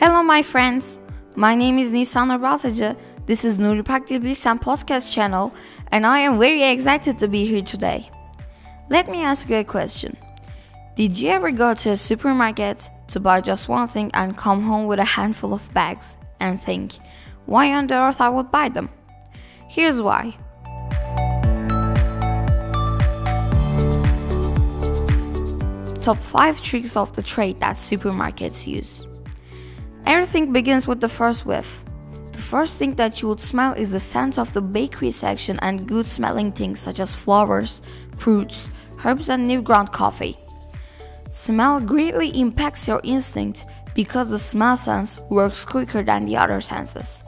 Hello, my friends. My name is Nisan Baltacı. This is Nuri Pakdil Bilsem podcast channel, and I am very excited to be here today. Let me ask you a question. Did you ever go to a supermarket to buy just one thing and come home with a handful of bags and think, why on earth I would buy them? Here's why. Top 5 tricks of the trade that supermarkets use. Everything begins with the first whiff. The first thing that you would smell is the scent of the bakery section and good smelling things such as flowers, fruits, herbs, and new ground coffee. Smell greatly impacts your instinct because the smell sense works quicker than the other senses.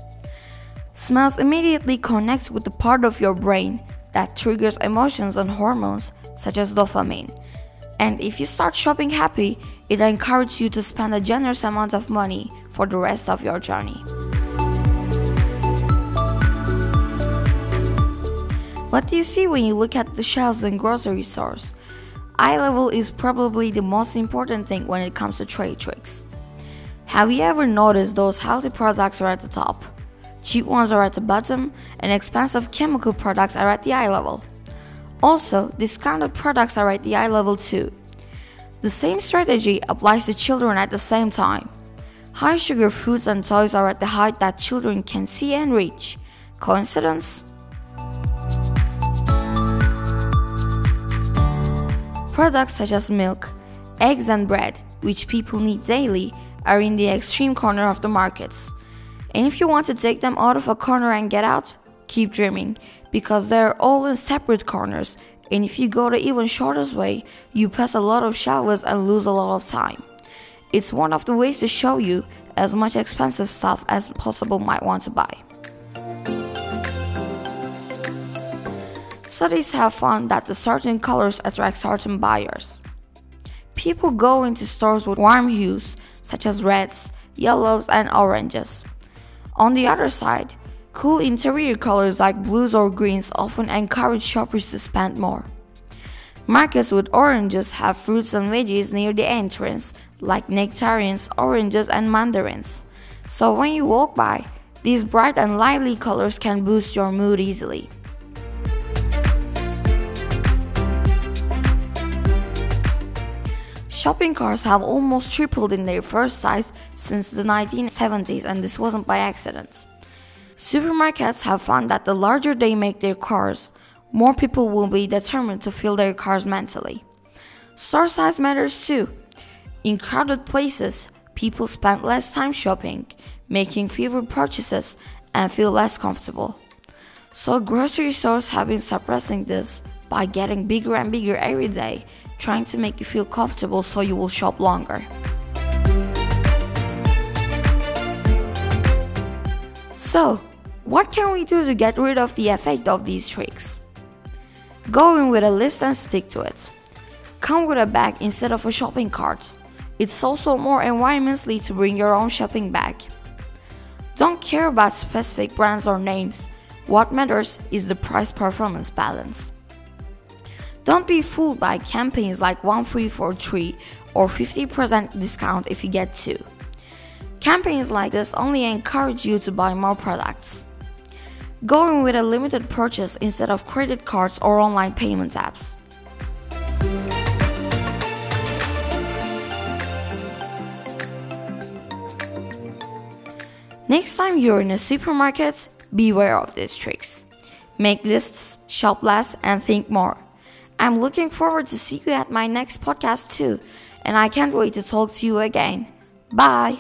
Smells immediately connects with the part of your brain that triggers emotions and hormones such as dopamine. And if you start shopping happy, it encourages you to spend a generous amount of money for the rest of your journey. What do you see when you look at the shelves in grocery stores? Eye level is probably the most important thing when it comes to trade tricks. Have you ever noticed those healthy products are at the top? Cheap ones are at the bottom, and expensive chemical products are at the eye level. Also, discounted products are at the eye level too. The same strategy applies to children at the same time. High sugar foods and toys are at the height that children can see and reach. Coincidence? Products such as milk, eggs, and bread, which people need daily, are in the extreme corner of the markets. And if you want to take them out of a corner and get out, keep dreaming, because they're all in separate corners. And if you go the even shortest way, you pass a lot of shelves and lose a lot of time. It's one of the ways to show you as much expensive stuff as possible might want to buy. Studies have found that the certain colors attract certain buyers. People go into stores with warm hues such as reds, yellows, and oranges. On the other side, cool interior colors like blues or greens often encourage shoppers to spend more. Markets with oranges have fruits and veggies near the entrance, like nectarines, oranges, and mandarins. So when you walk by, these bright and lively colors can boost your mood easily. Shopping carts have almost tripled in their first size since the 1970s, and this wasn't by accident. Supermarkets have found that the larger they make their cars, more people will be determined to fill their cars mentally. Store size matters too. In crowded places, people spend less time shopping, making fewer purchases, and feel less comfortable. So, grocery stores have been suppressing this by getting bigger and bigger every day, trying to make you feel comfortable so you will shop longer. So, what can we do to get rid of the effect of these tricks? Go in with a list and stick to it. Come with a bag instead of a shopping cart. It's also more environmentally to bring your own shopping bag. Don't care about specific brands or names. What matters is the price performance balance. Don't be fooled by campaigns like 1 free for 3 or 50% discount if you get 2. Campaigns like this only encourage you to buy more products. Going with a limited purchase instead of credit cards or online payment apps. Next time you're in a supermarket, beware of these tricks. Make lists, shop less, and think more. I'm looking forward to see you at my next podcast too, and I can't wait to talk to you again. Bye.